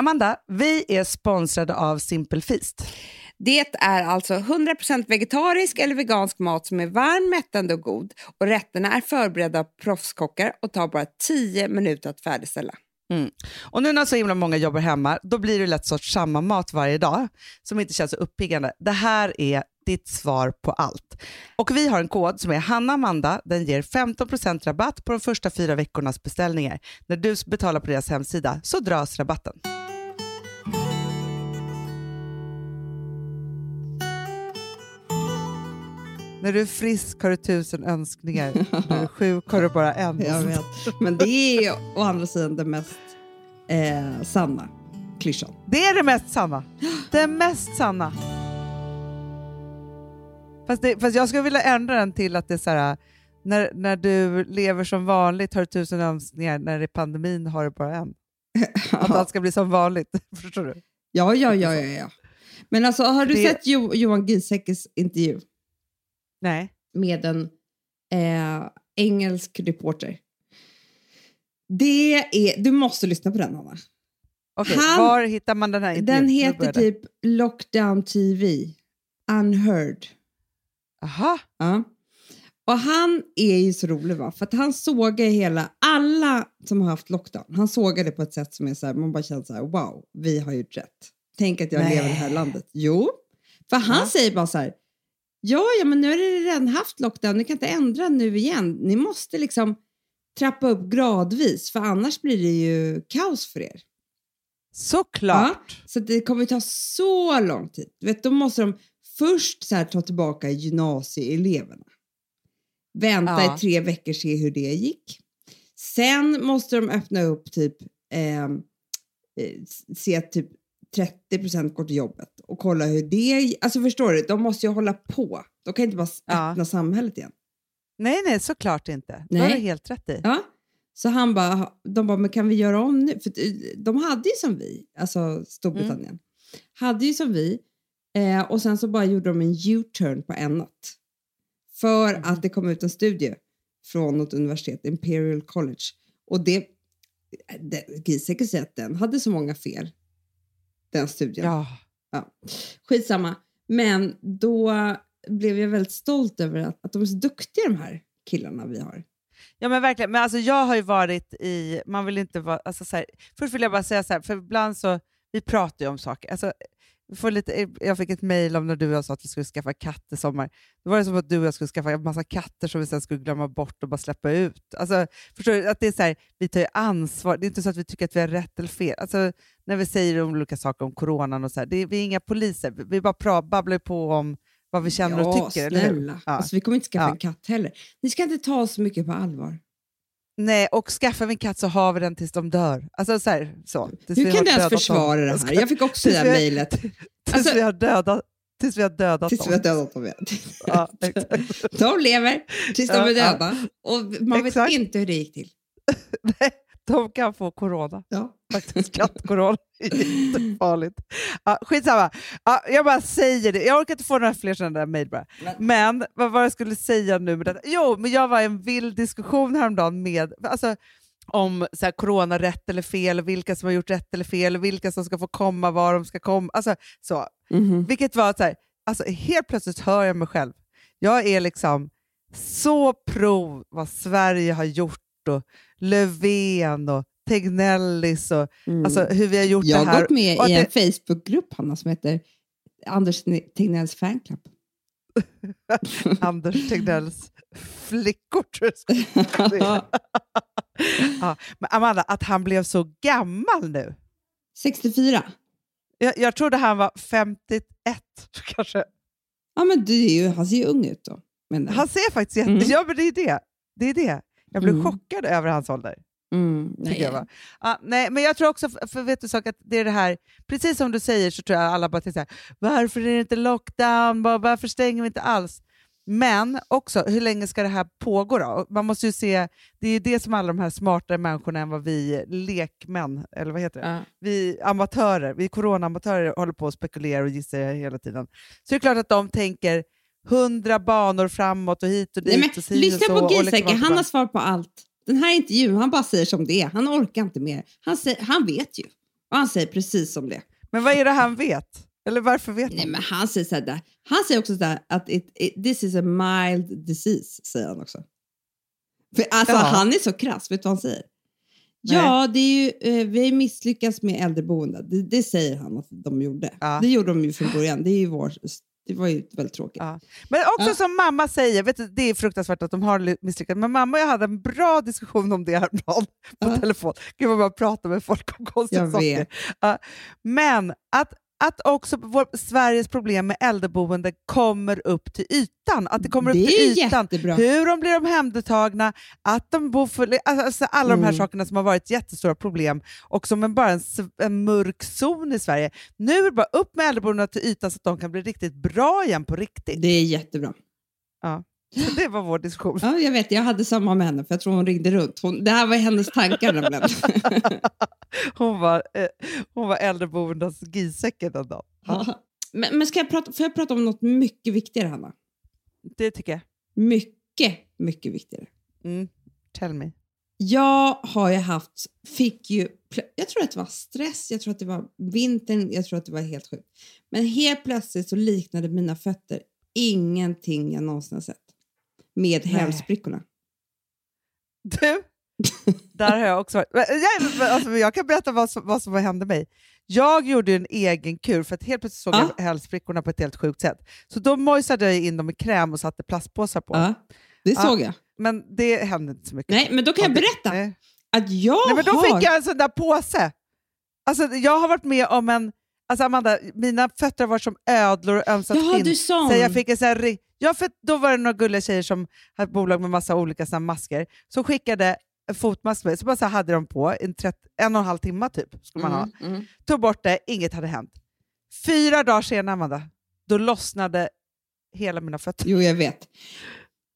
Amanda, vi är sponsrade av Simple Feast. Det är alltså 100% vegetarisk eller vegansk mat som är varm, mättande och god. Och Rätterna är förberedda av proffskockar och tar bara 10 minuter att färdigställa. Mm. Och nu när så himla många jobbar hemma, då blir det lätt sorts samma mat varje dag som inte känns så uppiggande. Det här är ditt svar på allt. Och vi har en kod som är Hanna Amanda. Den ger 15% rabatt på de första fyra veckornas beställningar. När du betalar på deras hemsida så dras rabatten. När du är frisk har du tusen önskningar. När du är sjuk har du bara en. Jag vet. Men det är å andra sidan det mest eh, sanna klyschan. Det är det mest sanna. Det mest sanna. Fast, det, fast jag skulle vilja ändra den till att det är så här, när, när du lever som vanligt har du tusen önskningar, när det är pandemin har du bara en. Att allt ska bli som vanligt. Förstår du? Ja, ja, ja. ja, ja. Men alltså, har du det... sett jo Johan Giesecke's intervju? Nej. Med en eh, engelsk reporter. Det är, du måste lyssna på den, Hanna. Okay, var hittar man den här intervjun? Den heter typ Lockdown TV, Unheard. Aha. Ja. Och han är ju så rolig va, för att han sågar hela, alla som har haft lockdown, han sågar det på ett sätt som är så här, man bara känner så här, wow, vi har gjort rätt. Tänk att jag Nej. lever i det här landet. Jo, för han ja. säger bara så här, ja, ja, men nu har ni redan haft lockdown, ni kan inte ändra nu igen. Ni måste liksom trappa upp gradvis, för annars blir det ju kaos för er. Såklart! Ja, så det kommer ta så lång tid. Du vet, då måste de först så här, ta tillbaka gymnasieeleverna. Vänta ja. i tre veckor, se hur det gick. Sen måste de öppna upp typ, ehm, eh, se typ 30 procent går till jobbet och kolla hur det... Alltså förstår du, de måste ju hålla på. De kan inte bara öppna ja. samhället igen. Nej, nej, såklart inte. Nej. Det har du helt rätt i. Ja. Så han bara, de bara, men kan vi göra om nu? För eh, de hade ju som vi, alltså Storbritannien, mm. hade ju som vi eh, och sen så bara gjorde de en U-turn på en natt. För mm. att det kom ut en studie från något universitet, Imperial College. Och det, det Giesecke säger att den hade så många fel, den studien. Ja. ja. Skitsamma. Men då blev jag väldigt stolt över att, att de är så duktiga de här killarna vi har. Ja men verkligen, men alltså jag har ju varit i, man vill inte vara, alltså så här, först vill jag bara säga så här, för ibland så, vi pratar ju om saker, alltså, får lite, jag fick ett mejl om när du och jag sa att vi skulle skaffa katt i sommar. Då var det som att du och jag skulle skaffa en massa katter som vi sen skulle glömma bort och bara släppa ut. Alltså, förstår du? Att det är så här, vi tar ju ansvar. Det är inte så att vi tycker att vi har rätt eller fel. Alltså, när vi säger olika saker om coronan och så här, det, vi är inga poliser. Vi bara pra, babblar på om vad vi känner ja, och tycker. Snälla. Eller hur? Ja. Alltså, vi kommer inte skaffa ja. en katt heller. Ni ska inte ta så mycket på allvar. Nej, och skaffar vi en katt så har vi den tills de dör. Alltså, så här, så, Hur kan du ens försvara dem. det här? Jag fick också det här mejlet. Tills alltså, vi har dödat Tills vi har dödat tills dem. Tills vi har dödat dem, ja. de lever tills de är döda. Och man exakt. vet inte hur det gick till. Nej, de kan få corona. Ja. Faktiskt. Jättefarligt. Ja, skitsamma. Ja, jag bara säger det. Jag orkar inte få några fler sådana där mejl bara. Men, men vad var jag skulle säga nu med detta? Jo, men jag var i en vild diskussion häromdagen med alltså, om så här, corona rätt eller fel, vilka som har gjort rätt eller fel, vilka som ska få komma, var de ska komma. Alltså, så. Mm -hmm. Vilket var så här, alltså, helt plötsligt hör jag mig själv. Jag är liksom så pro vad Sverige har gjort och Löfven och Tegnellis och mm. alltså, hur vi har gjort jag det här. Jag har gått med i en det... Facebookgrupp, Hanna, som heter Anders Tegnells fanclub. Anders Tegnells flickor, tror jag ja, Men Amanda, att han blev så gammal nu. 64. Jag, jag trodde han var 51, kanske. Ja, men det är ju, han ser ju ung ut då. Men, han ser faktiskt jätte... Mm. Ja, men det är det. det, är det. Jag blev mm. chockad över hans ålder. Mm, nej. Jag, ah, nej, men jag tror också, för vet du sak, att det är det här, precis som du säger så tror jag alla bara tänker varför är det inte lockdown, varför stänger vi inte alls? Men också, hur länge ska det här pågå då? Man måste ju se, det är det som alla de här smartare människorna än vad vi lekmän, eller vad heter det? Uh. Vi amatörer, vi coronaamatörer håller på att spekulera och gissa hela tiden. Så det är klart att de tänker hundra banor framåt och hit och dit. Nej, men, och lyssna på Giesecke, liksom han har svar på allt. Den här intervjun, han bara säger som det är. Han orkar inte mer. Han, säger, han vet ju. Och han säger precis som det. Men vad är det han vet? Eller varför vet Nej, han? men han säger så här, han säger också så här att it, it, this is a mild disease, säger han också. För alltså, Ja. han är så krass, vet du vad han säger? Nej. Ja, det är ju, eh, vi misslyckas med äldreboende. Det, det säger han att de gjorde. Ja. Det gjorde de ju från början. Det, är ju vår, det var ju väldigt tråkigt. Ja. Men också Ja. som mamma säger, vet du, det är fruktansvärt att de har misslyckats, men mamma och jag hade en bra diskussion om det häromdagen på Ja. telefon. Gud vad man pratar med folk om konstiga Jag saker. vet. Ja. Men att, att också vår, Sveriges problem med äldreboende kommer upp till ytan. Att det kommer Det upp till är ytan. jättebra. Hur de blir omhändertagna, att de bor för, alltså alla de här Mm. sakerna som har varit jättestora problem och som en, bara en, en mörk zon i Sverige. Nu är det bara upp med äldreboendena till ytan så att de kan bli riktigt bra igen på riktigt. Det är jättebra. Så det var vår diskussion. Ja, jag vet, jag hade samma med henne för jag tror hon ringde runt. Hon, det här var hennes tankar nämligen. Hon var, eh, hon var äldreboendes gisäcken den dagen. Ja, men men ska jag prata, får jag prata om något mycket viktigare, Hanna? det tycker jag. Mycket, mycket viktigare. Mm. Tell me. Jag har ju haft, fick ju, jag tror att det var stress, jag tror att det var vintern, jag tror att det var helt sjukt. Men helt plötsligt så liknade mina fötter ingenting jag någonsin har sett. Med hälsprickorna. Du, där har jag också varit. Men, Jag, alltså, jag kan berätta vad som, vad som hände mig. Jag gjorde en egen kur för att helt plötsligt såg Ja. jag hälsprickorna på ett helt sjukt sätt. Så då mojsade jag in dem i kräm och satte plastpåsar på. Ja, det Ja. såg jag. Men det hände inte så mycket. Nej, men då kan jag berätta Nej. att jag Nej, men då har... fick jag en sån där påse. Alltså, jag har varit med om en... Alltså Amanda, mina fötter varit som ödlor och ömsat Jaha, skinn. du sa Så jag fick en sån här, ri- ja, för då var det några gulliga tjejer som hade ett bolag med massa olika såna masker. Så skickade en fotmask med så bara så hade de på en, 30, en och en halv timme typ. Skulle man ha. Mm, mm. Tog bort det, inget hade hänt. Fyra dagar senare, Amanda, då lossnade hela mina fötter. Jo, jag vet.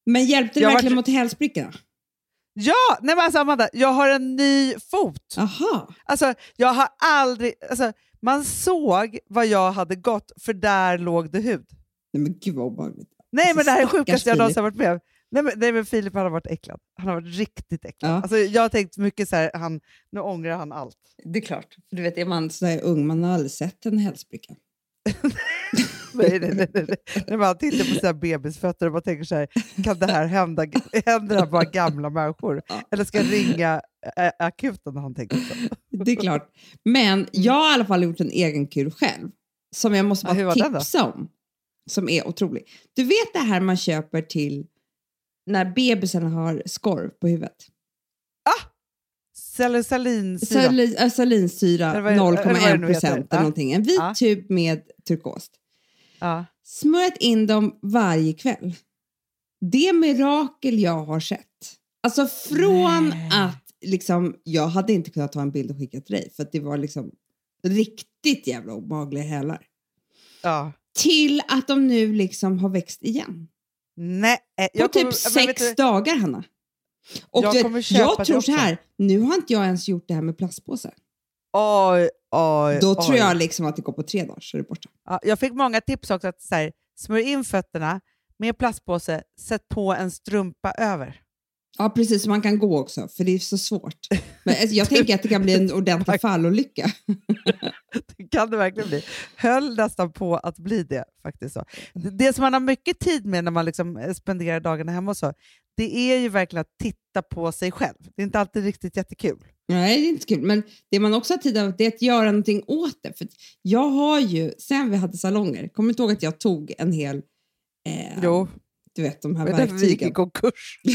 Men hjälpte det Jag verkligen varit- mot hälsprickorna? Ja! Nej, men alltså, Amanda, jag har en ny fot. Aha. Alltså, jag har aldrig... Alltså, man såg vad jag hade gått, för där låg det hud. Nej, men gud vad obehagligt. Nej, Alltså, men det här är sjukaste jag någonsin varit med om. Nej, men, nej, men Filip han har varit äcklad. Han har varit riktigt äcklad. Ja. Alltså, jag har tänkt mycket så här, han, nu ångrar han allt. Det är klart. För du vet, är man sådär ung, man har aldrig sett en hälspricka. Nej, nej, nej. När man tittar på sina bebisfötter och man tänker så här, kan det här hända? Händer det här bara gamla människor? Ja. Eller ska jag ringa akuten? Han tänker så. Det är klart. Men jag har i alla fall gjort en egen kur själv. Som jag måste Ja, bara då? tipsa om. Som är otrolig. Du vet det här man köper till när bebisen har skorv på huvudet? Salinsyra. Sali- äh, Salinsyra Eller vad är det- eller vad det 0,1 nu heter. procent Ja. eller någonting. En vit Ja. tub med turkost. Ja. Smörjat in dem varje kväll. Det mirakel jag har sett. Alltså från Nej. att liksom, jag hade inte kunnat ta en bild och skicka till dig för att det var liksom riktigt jävla obehagliga hälar. Ja. Till att de nu liksom har växt igen. Nej. eh, På kommer- typ vet sex du- dagar, Hanna. Och Jag kommer jag tror så här, nu har inte jag ens gjort det här med plastpåse. Oj, oj, Då oj. tror jag liksom att det går på tre dagar så är det borta. Ja, jag fick många tips också att så här, smörj in fötterna med plastpåse, sätt på en strumpa över. Ja, precis. Så man kan gå också, för det är så svårt. Men alltså, jag tänker att det kan bli en ordentlig fallolycka. Det kan det verkligen bli. Höll nästan på att bli det. faktiskt. Så. Det, det som man har mycket tid med när man liksom eh, spenderar dagarna hemma och så, det är ju verkligen att titta på sig själv. Det är inte alltid riktigt jättekul. Nej, det är inte kul. Men det man också har tid av det är att göra någonting åt det. För jag har ju, sen vi hade salonger, kommer du inte ihåg att jag tog en hel, eh, Jo, du vet de här det är därför vi gick i verktygen. konkurs.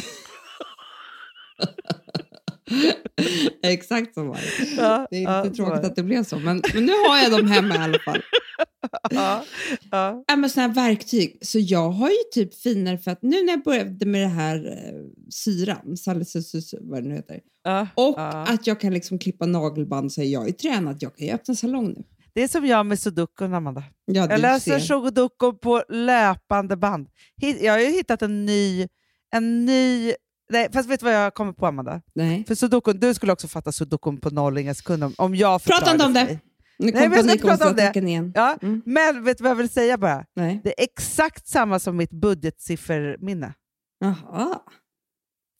Exakt så var det. Ja, Det är ja, så var tråkigt det. att det blev så, men, men nu har jag dem hemma i alla fall. Ja, ja. Ja, men såna här verktyg. Så jag har ju typ finare för att nu när jag började med det här eh, syran, salicylasis, vad det nu heter, Ja, och ja. att jag kan liksom klippa nagelband så är jag ju tränad. Jag kan ju öppna salong nu. Det är som jag med sudokun, Amanda. Ja, Jag läser ser. sudoku på löpande band. Jag har ju hittat en ny... En ny nej, fast vet du vad jag kommer på, Amanda? Nej. För sudokun, du skulle också fatta sudokun på noll inga sekunder om- jag Prata inte om förklarade det. Nu Nej, kom men jag ska inte prata om det. igen. Ja, Mm. Men vet du vad jag vill säga bara? Nej. Det är exakt samma som mitt budgetsifferminne. Jaha.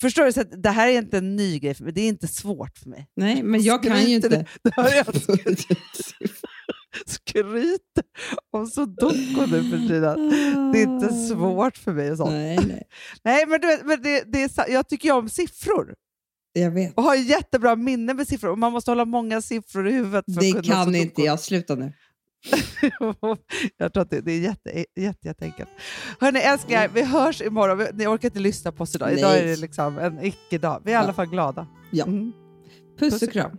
Förstår du? Så att det här är inte en ny grej för mig. Det är inte svårt för mig. Nej, men jag kan ju Skryter inte. Det har jag skryter om sudoku nu för tiden. Det är inte svårt för mig. Och sånt. Nej, nej. Nej, men, du vet, men det, det är, jag tycker ju om siffror Jag vet. och har jättebra minne med siffror. Och man måste hålla många siffror i huvudet. För Det att kunna kan inte jag. Sluta nu. jag tror att det, det är jätte, jätte, jätteenkelt. Hörni älsklingar, vi hörs imorgon. Ni orkar inte lyssna på oss idag. Idag Nej. är det liksom en icke-dag. Vi är i alla fall glada. Ja. Mm. Puss Puss och kram.